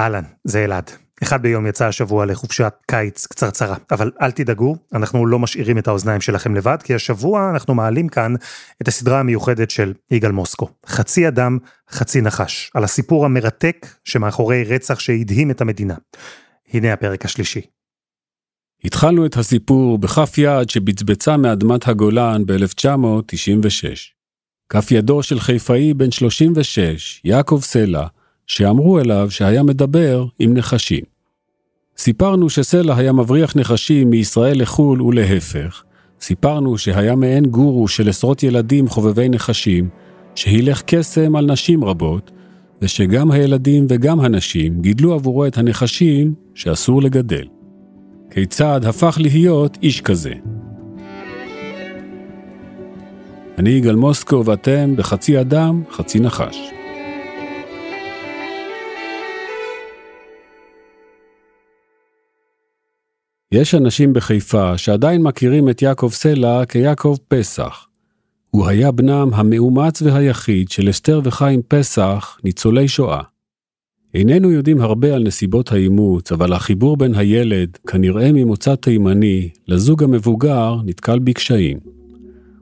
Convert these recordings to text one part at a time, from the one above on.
אהלן, זה אלעד. אחד ביום יצא השבוע לחופשת קיץ קצרצרה, אבל אל תדאגו, אנחנו לא משאירים את האוזניים שלכם לבד, כי השבוע אנחנו מעלים כאן את הסדרה המיוחדת של יגאל מוסקו, חצי אדם, חצי נחש, על הסיפור המרתק שמאחורי רצח שהדהים את המדינה. הנה הפרק השלישי. התחלנו את הסיפור בכף יד שבצבצה מאדמת הגולן ב-1996. כף ידו של חיפאי בן 36, יעקב סלע, שאמרו אליו שהיה מדבר עם נחשים. סיפרנו שסלע היה מבריח נחשים מישראל לחו"ל ולהפך. סיפרנו שהיה מעין גורו של עשרות ילדים חובבי נחשים, שהילך קסם על נשים רבות, ושגם הילדים וגם הנשים גידלו עבורו את הנחשים שאסור לגדל. כיצד הפך להיות איש כזה? אני יגאל מוסקו ואתם בחצי אדם, חצי נחש. יש אנשים בחיפה שעדיין מכירים את יעקב סלע כיעקב פסח. הוא היה בנם המאומץ והיחיד של אסתר וחיים פסח, ניצולי שואה. איננו יודעים הרבה על נסיבות האימוץ, אבל החיבור בין הילד, כנראה ממוצא תימני, לזוג המבוגר, נתקל בקשיים.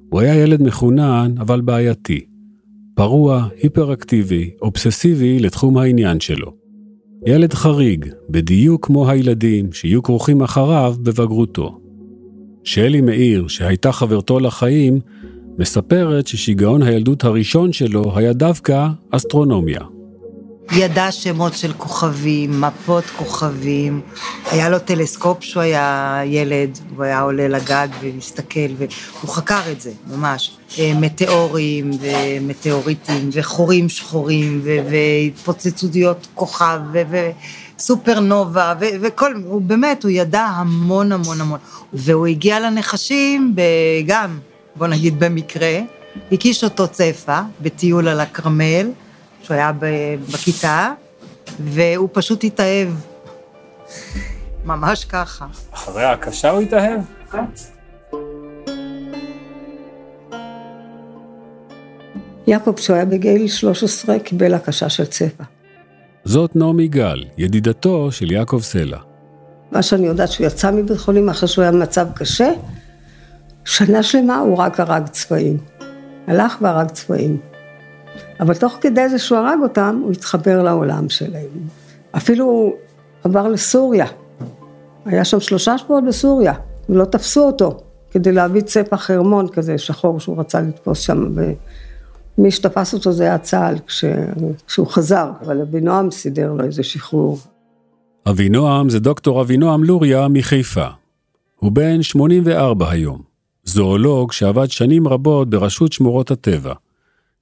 הוא היה ילד מחונן, אבל בעייתי. פרוע, היפראקטיבי, אובססיבי לתחום העניין שלו. ילד חריג, בדיוק כמו הילדים שיהיו כרוכים אחריו בבגרותו. שלי מאיר, שהייתה חברתו לחיים, מספרת ששיגעון הילדות הראשון שלו היה דווקא אסטרונומיה. ידע שמות של כוכבים, מפות כוכבים. היה לו טלסקופ שהוא היה ילד, הוא היה עולה לגג ומסתכל, והוא חקר את זה, ממש. אה, מטאורים ומטאוריטים וחורים שחורים והתפוצצויות כוכב וסופרנובה וכל, הוא באמת, הוא ידע המון המון המון. והוא הגיע לנחשים גם, בוא נגיד במקרה, הקיש אותו צפה בטיול על הכרמל. שהוא היה בכיתה, והוא פשוט התאהב. ממש ככה. אחרי ההקשה הוא התאהב? כן. יעקב, כשהוא היה בגיל 13, קיבל הקשה של צבע. זאת נעמי גל, ידידתו של יעקב סלע. מה שאני יודעת, שהוא יצא מבית חולים אחרי שהוא היה במצב קשה, שנה שלמה הוא רק הרג צבעים. הלך והרג צבעים. אבל תוך כדי זה שהוא הרג אותם, הוא התחבר לעולם שלהם. אפילו הוא עבר לסוריה. היה שם שלושה שבועות בסוריה, ולא תפסו אותו, כדי להביא צפע חרמון כזה שחור שהוא רצה לתפוס שם. ומי שתפס אותו זה היה צה"ל כשהוא חזר, אבל אבינועם סידר לו איזה שחרור. אבינועם זה דוקטור אבינועם לוריה מחיפה. הוא בן 84 היום. זואולוג שעבד שנים רבות ברשות שמורות הטבע.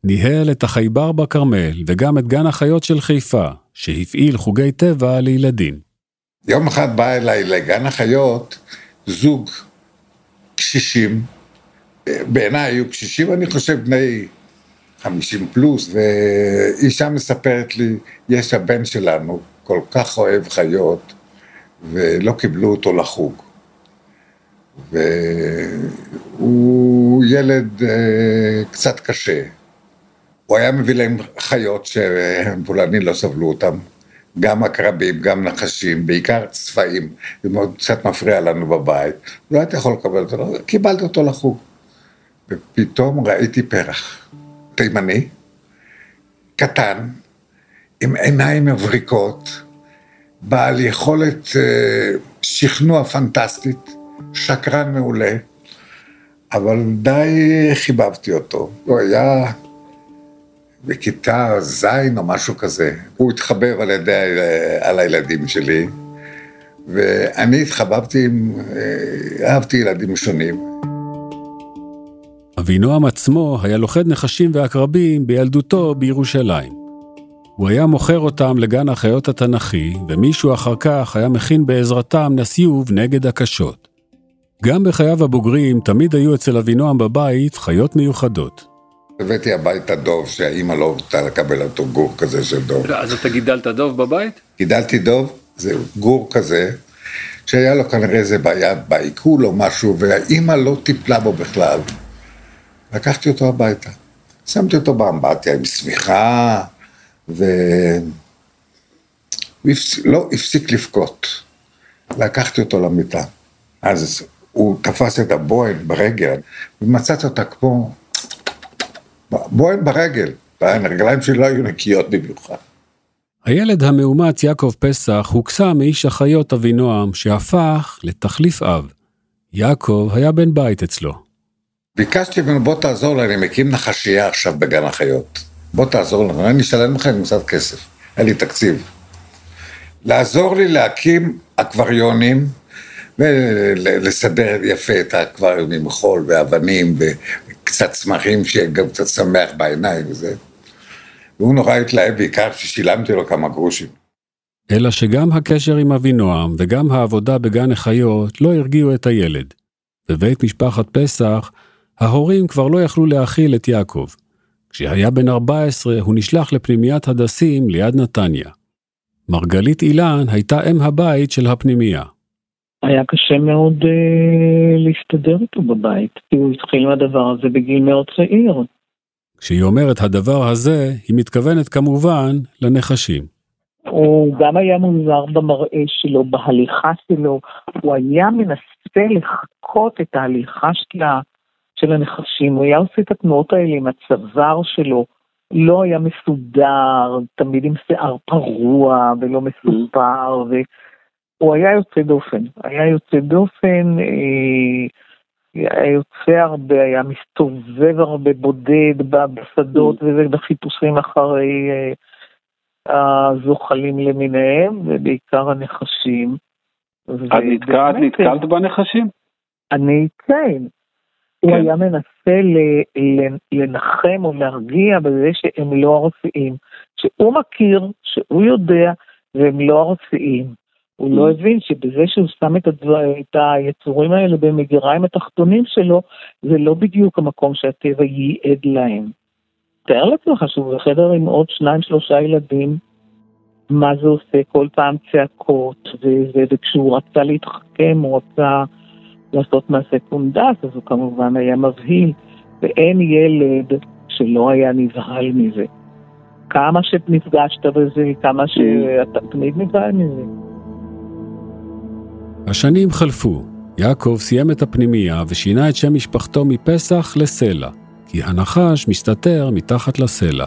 ניהל את החייבר בכרמל וגם את גן החיות של חיפה, שהפעיל חוגי טבע לילדים. יום אחד בא אליי לגן החיות זוג קשישים, בעיניי היו קשישים, אני חושב בני חמישים פלוס, ואישה מספרת לי, יש הבן שלנו כל כך אוהב חיות, ולא קיבלו אותו לחוג. והוא ילד אה, קצת קשה, הוא היה מביא להם חיות שפולנים לא סבלו אותם, גם עקרבים, גם נחשים, בעיקר צפעים, זה מאוד קצת מפריע לנו בבית, לא הייתי יכול לקבל אותו, לא, קיבלתי אותו לחוג. ופתאום ראיתי פרח, תימני, קטן, עם עיניים מבריקות, בעל יכולת אה, שכנוע פנטסטית, שקרן מעולה, אבל די חיבבתי אותו. הוא היה בכיתה ז' או משהו כזה. הוא התחבב על ידי, על הילדים שלי, ואני התחבבתי עם, אה, אהבתי ילדים שונים. אבינועם עצמו היה לוכד נחשים ועקרבים בילדותו בירושלים. הוא היה מוכר אותם לגן החיות התנ"כי, ומישהו אחר כך היה מכין בעזרתם נסיוב נגד הקשות. גם בחייו הבוגרים תמיד היו אצל אבינועם בבית חיות מיוחדות. הבאתי הביתה דוב שהאימא לא רוצה לקבל אותו גור כזה של דוב. אז אתה גידלת דוב בבית? גידלתי דוב, זה גור כזה, שהיה לו כנראה איזה בעיה בעיכול או משהו, והאימא לא טיפלה בו בכלל. לקחתי אותו הביתה. שמתי אותו באמבטיה עם שמיכה, הפס... לא הפסיק לבכות. לקחתי אותו למיטה. אז הוא תפס את הבוהן ברגל, ומצאתי אותה כמו... בוהן ברגל, הרגליים שלי לא היו נקיות במיוחד. הילד המאומץ יעקב פסח הוקסם מאיש החיות אבינועם, שהפך לתחליף אב. יעקב היה בן בית אצלו. ביקשתי ממנו, בוא תעזור לי, אני מקים נחשייה עכשיו בגן החיות. בוא תעזור לנו, אני אשלם לך עם קצת כסף, אין לי תקציב. לעזור לי להקים אקווריונים ולסדר יפה את האקווריום עם חול ואבנים וקצת צמחים שיהיה גם קצת שמח בעיניים וזה. והוא נורא התלהב בעיקר ששילמתי לו כמה גרושים. אלא שגם הקשר עם אבינועם וגם העבודה בגן החיות לא הרגיעו את הילד. בבית משפחת פסח, ההורים כבר לא יכלו להכיל את יעקב. כשהיה בן 14 הוא נשלח לפנימיית הדסים ליד נתניה. מרגלית אילן הייתה אם הבית של הפנימייה. היה קשה מאוד אה, להסתדר איתו בבית, כי הוא התחיל עם הדבר הזה בגיל מאוד צעיר. כשהיא אומרת הדבר הזה, היא מתכוונת כמובן לנחשים. הוא גם היה מוזר במראה שלו, בהליכה שלו, הוא היה מנסה לחקות את ההליכה שלה, של הנחשים, הוא היה עושה את התנועות האלה עם הצוואר שלו, לא היה מסודר, תמיד עם שיער פרוע ולא מסופר, והוא היה יוצא דופן, היה יוצא דופן, אה, היה יוצא הרבה, היה מסתובב הרבה בודד בשדות וזה, בחיפושים אחרי אה, הזוחלים למיניהם, ובעיקר הנחשים. את נתקעת, נתקלת בנחשים? אני כן. הוא כן. היה מנסה לנחם או להרגיע בזה שהם לא ארציים. שהוא מכיר, שהוא יודע, והם לא ארציים. הוא לא הבין שבזה שהוא שם את, הדבר, את היצורים האלה במגיריים התחתונים שלו, זה לא בדיוק המקום שהטבע ייעד להם. תאר לעצמך שהוא בחדר עם עוד שניים שלושה ילדים, מה זה עושה כל פעם צעקות, וזה, וכשהוא רצה להתחכם, הוא רצה לעשות מעשה קונדס, אז הוא כמובן היה מבהיל, ואין ילד שלא היה נבהל מזה. כמה שנפגשת בזה, כמה שאתה תמיד נבהל מזה. השנים חלפו. יעקב סיים את הפנימייה ושינה את שם משפחתו מפסח לסלע, כי הנחש מסתתר מתחת לסלע.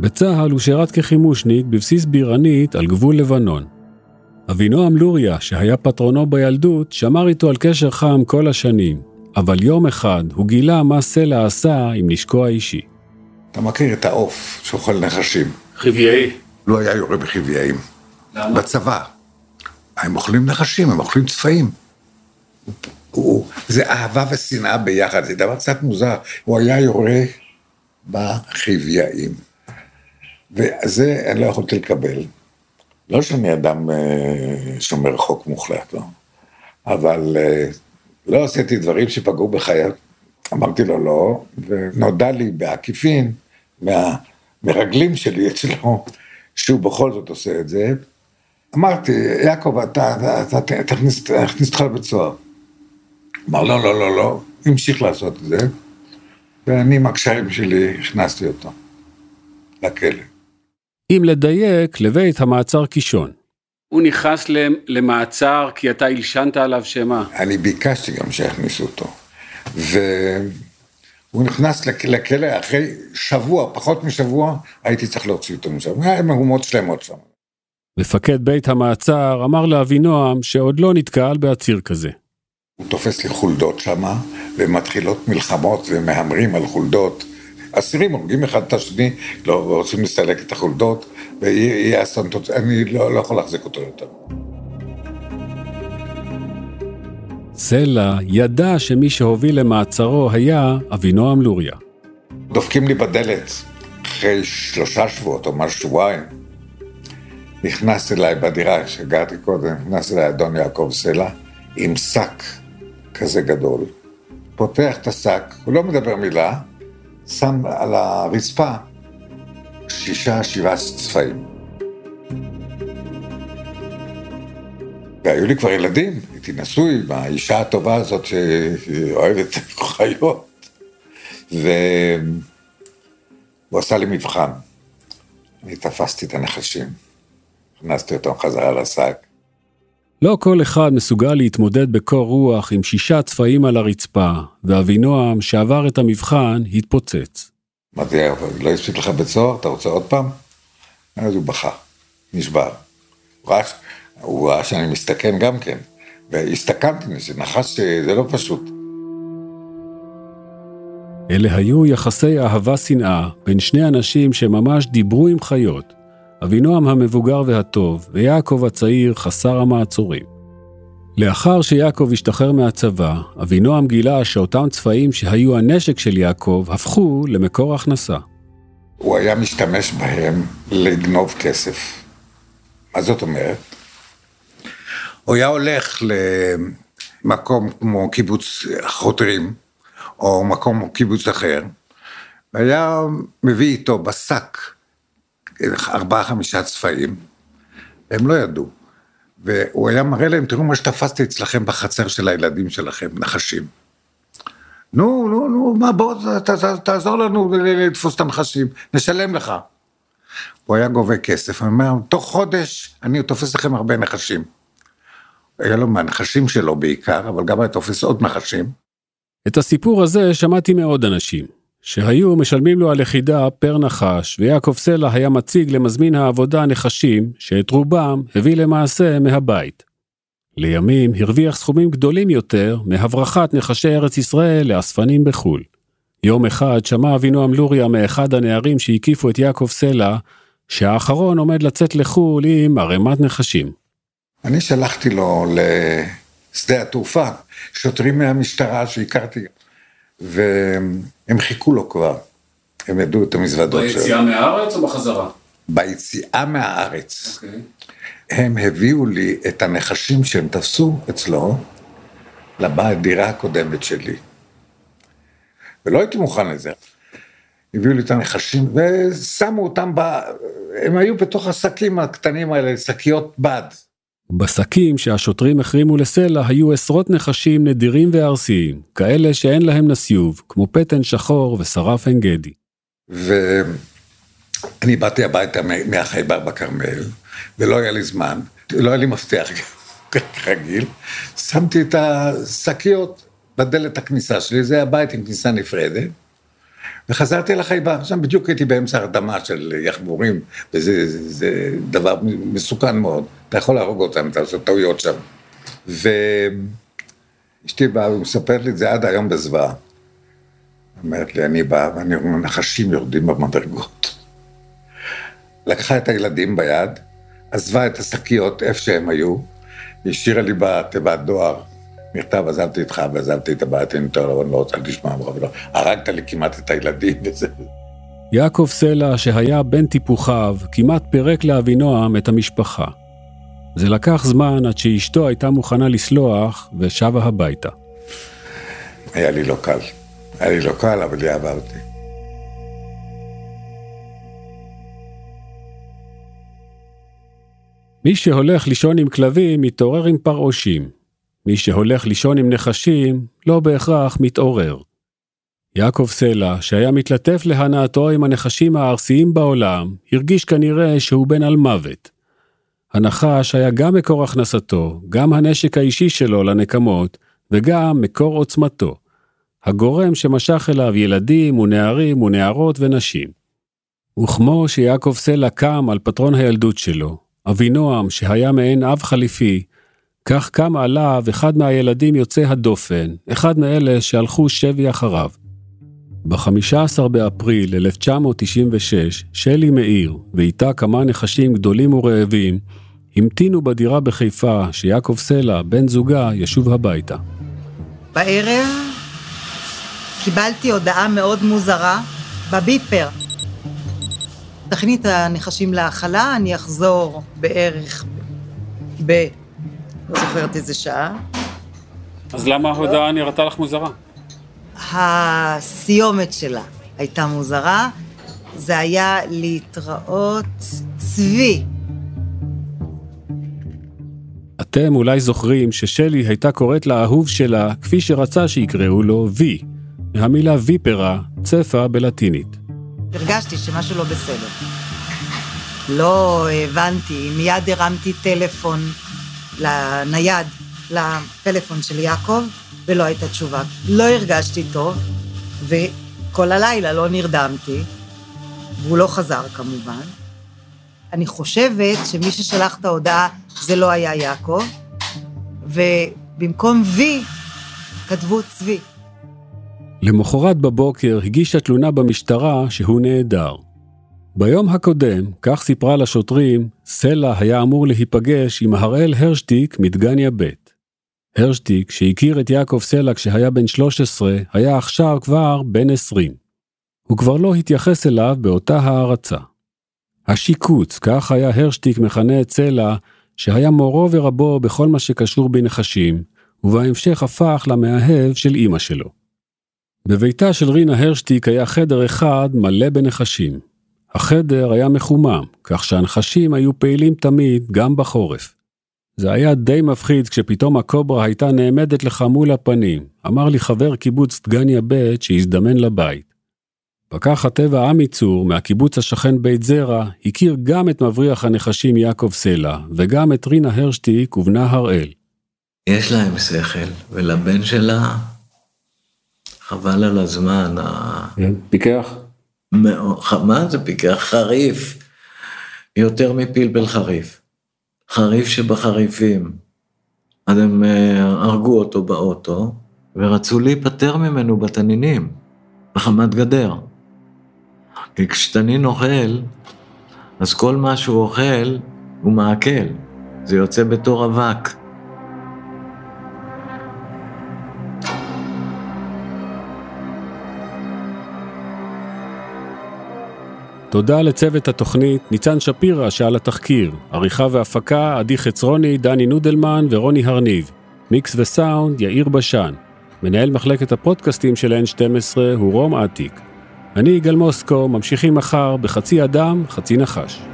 בצה"ל הוא שירת כחימושניק בבסיס בירנית על גבול לבנון. אבינועם לוריה, שהיה פטרונו בילדות, שמר איתו על קשר חם כל השנים, אבל יום אחד הוא גילה מה סלע עשה עם נשקו האישי. אתה מכיר את העוף שאוכל נחשים. חיוויאי. לא היה יורה בחיוויים. למה? בצבא. הם אוכלים נחשים, הם אוכלים צפעים. הוא, זה אהבה ושנאה ביחד, זה דבר קצת מוזר. הוא היה יורה בחיוויים. וזה אני לא יכולתי לקבל. לא שאני אדם אה, שומר חוק מוחלט, לא. אבל אה, לא עשיתי דברים שפגעו בחיי. אמרתי לו לא, ונודע לי בעקיפין מהמרגלים שלי אצלו, שהוא בכל זאת עושה את זה. אמרתי, יעקב, אתה, אתה, אתה תכניס תכניס אותך לבית סוהר. אמר, לא, לא, לא, לא, המשיך לעשות את זה, ואני עם הקשרים שלי הכנסתי אותו לכלא. אם לדייק, לבית המעצר קישון. הוא נכנס למעצר כי אתה הלשנת עליו שמה? אני ביקשתי גם שיכניסו אותו. והוא נכנס לכ- לכלא אחרי שבוע, פחות משבוע, הייתי צריך להוציא אותו משם. היה מהומות שלמות שם. מפקד בית המעצר אמר לאבינועם שעוד לא נתקל בעציר כזה. הוא תופס לי חולדות שמה, ומתחילות מלחמות ומהמרים על חולדות. אסירים הורגים אחד את השני, לא רוצים לסלק את החולדות, ויהיה אסון תוצאה, אני לא, לא יכול להחזיק אותו יותר. סלע ידע שמי שהוביל למעצרו היה אבינועם לוריה. דופקים לי בדלת אחרי שלושה שבועות או משהו שבועיים. נכנס אליי בדירה שגרתי קודם, נכנס אליי אדון יעקב סלע עם שק כזה גדול. פותח את השק, הוא לא מדבר מילה, שם על הרצפה שישה, שבעה צפעים. והיו לי כבר ילדים, הייתי נשוי עם האישה הטובה הזאת שאוהבת חיות. והוא עשה לי מבחן. אני תפסתי את הנחשים. הכנסתי אותם חזרה לשק. לא כל אחד מסוגל להתמודד בקור רוח עם שישה צפעים על הרצפה, ואבינועם, שעבר את המבחן, התפוצץ. אמרתי, לא הספיק לך בית סוהר, אתה רוצה עוד פעם? אז הוא בכה, נשבר. הוא ראה, שאני מסתכן גם כן, והסתכנתי, נחש שזה לא פשוט. אלה היו יחסי אהבה-שנאה בין שני אנשים שממש דיברו עם חיות, אבינועם המבוגר והטוב, ויעקב הצעיר חסר המעצורים. לאחר שיעקב השתחרר מהצבא, אבינועם גילה שאותם צבעים שהיו הנשק של יעקב הפכו למקור הכנסה. הוא היה משתמש בהם לגנוב כסף. מה זאת אומרת? הוא היה הולך למקום כמו קיבוץ חותרים, או מקום כמו קיבוץ אחר, והיה מביא איתו בשק ארבעה חמישה צפעים, הם לא ידעו. והוא היה מראה להם, תראו מה שתפסתי אצלכם בחצר של הילדים שלכם, נחשים. נו, נו, נו, מה, בוא, ת, ת, תעזור לנו לתפוס את הנחשים, נשלם לך. הוא היה גובה כסף, אני אומר, תוך חודש אני תופס לכם הרבה נחשים. היה לו מהנחשים שלו בעיקר, אבל גם היה תופס עוד נחשים. את הסיפור הזה שמעתי מעוד אנשים. שהיו משלמים לו על יחידה פר נחש, ויעקב סלע היה מציג למזמין העבודה נחשים, שאת רובם הביא למעשה מהבית. לימים הרוויח סכומים גדולים יותר מהברחת נחשי ארץ ישראל לאספנים בחו"ל. יום אחד שמע אבינועם לוריה מאחד הנערים שהקיפו את יעקב סלע, שהאחרון עומד לצאת לחו"ל עם ערימת נחשים. אני שלחתי לו לשדה התעופה שוטרים מהמשטרה שהכרתי והם חיכו לו כבר, הם ידעו את המזוודות שלו. ביציאה מהארץ או בחזרה? ביציאה מהארץ. אוקיי. Okay. הם הביאו לי את הנחשים שהם תפסו אצלו לדירה הקודמת שלי. ולא הייתי מוכן לזה. הביאו לי את הנחשים ושמו אותם, ב... הם היו בתוך השקים הקטנים האלה, שקיות בד. בשקים שהשוטרים החרימו לסלע היו עשרות נחשים נדירים וארסיים, כאלה שאין להם נסיוב, כמו פטן שחור ושרף עין גדי. ואני באתי הביתה מהחייבר בכרמל, ולא היה לי זמן, לא היה לי מפתח כרגיל, שמתי את השקיות בדלת הכניסה שלי, זה הבית עם כניסה נפרדת. וחזרתי לחייבה, שם בדיוק הייתי באמצע הרדמה של יחבורים, וזה זה, זה דבר מסוכן מאוד, אתה יכול להרוג אותם, אתה עושה טעויות שם. ואשתי באה ומספרת לי את זה עד היום בזוועה. אומרת לי, אני באה ואני רואה נחשים יורדים במדרגות. לקחה את הילדים ביד, עזבה את השקיות איפה שהם היו, והשאירה לי בתיבת דואר מכתב, עזבתי איתך ועזבתי את הבית, אני יותר לא, רוצה לשמוע ממך, ולא, הרגת לי כמעט את הילדים וזה. יעקב סלע, שהיה בן טיפוחיו, כמעט פירק לאבינועם את המשפחה. זה לקח זמן עד שאשתו הייתה מוכנה לסלוח ושבה הביתה. היה לי לא קל. היה לי לא קל, אבל אהבה אותי. מי שהולך לישון עם כלבים מתעורר עם פרעושים. מי שהולך לישון עם נחשים, לא בהכרח מתעורר. יעקב סלע, שהיה מתלטף להנאתו עם הנחשים הארסיים בעולם, הרגיש כנראה שהוא בן על מוות. הנחש היה גם מקור הכנסתו, גם הנשק האישי שלו לנקמות, וגם מקור עוצמתו. הגורם שמשך אליו ילדים ונערים ונערות ונשים. וכמו שיעקב סלע קם על פטרון הילדות שלו, אבינועם, שהיה מעין אב חליפי, כך קם עליו אחד מהילדים יוצא הדופן, אחד מאלה שהלכו שבי אחריו. ב-15 באפריל 1996, שלי מאיר ואיתה כמה נחשים גדולים ורעבים המתינו בדירה בחיפה שיעקב סלע, בן זוגה, ישוב הביתה. בערב קיבלתי הודעה מאוד מוזרה בביפר. תכיני את הנחשים להאכלה, אני אחזור בערך ב... לא זוכרת איזה שעה. אז למה ההודעה נראתה לך מוזרה? הסיומת שלה הייתה מוזרה, זה היה להתראות צבי. אתם אולי זוכרים ששלי הייתה קוראת לאהוב שלה כפי שרצה שיקראו לו וי, מהמילה ויפרה, צפה בלטינית. הרגשתי שמשהו לא בסדר. לא הבנתי, מיד הרמתי טלפון לנייד, לפלאפון של יעקב, ולא הייתה תשובה. לא הרגשתי טוב, וכל הלילה לא נרדמתי, והוא לא חזר כמובן. אני חושבת שמי ששלח את ההודעה זה לא היה יעקב, ובמקום וי כתבו צבי. למחרת בבוקר הגישה תלונה במשטרה שהוא נעדר. ביום הקודם, כך סיפרה לשוטרים, סלע היה אמור להיפגש עם הראל הרשטיק מדגניה ב'. הרשטיק, שהכיר את יעקב סלע כשהיה בן 13, היה עכשיו כבר בן 20. הוא כבר לא התייחס אליו באותה הערצה. השיקוץ, כך היה הרשטיק מכנה את סלע, שהיה מורו ורבו בכל מה שקשור בנחשים, ובהמשך הפך למאהב של אמא שלו. בביתה של רינה הרשטיק היה חדר אחד מלא בנחשים. החדר היה מחומם, כך שהנחשים היו פעילים תמיד, גם בחורף. זה היה די מפחיד כשפתאום הקוברה הייתה נעמדת לך מול הפנים, אמר לי חבר קיבוץ דגניה ב' שהזדמן לבית. פקח הטבע עמי צור, מהקיבוץ השכן בית זרע, הכיר גם את מבריח הנחשים יעקב סלע, וגם את רינה הרשטיק ובנה הראל. יש להם שכל, ולבן שלה, חבל על הזמן. פיקח? מה זה פיקח? חריף. יותר מפלפל חריף. חריף שבחריפים. אז הם אה, הרגו אותו באוטו, ורצו להיפטר ממנו בתנינים, בחמת גדר. כי כשתנין אוכל, אז כל מה שהוא אוכל, הוא מעכל. זה יוצא בתור אבק. תודה לצוות התוכנית, ניצן שפירא שעל התחקיר, עריכה והפקה, עדי חצרוני, דני נודלמן ורוני הרניב, מיקס וסאונד, יאיר בשן. מנהל מחלקת הפודקאסטים של N12 הוא רום עתיק. אני יגאל מוסקו, ממשיכים מחר בחצי אדם, חצי נחש.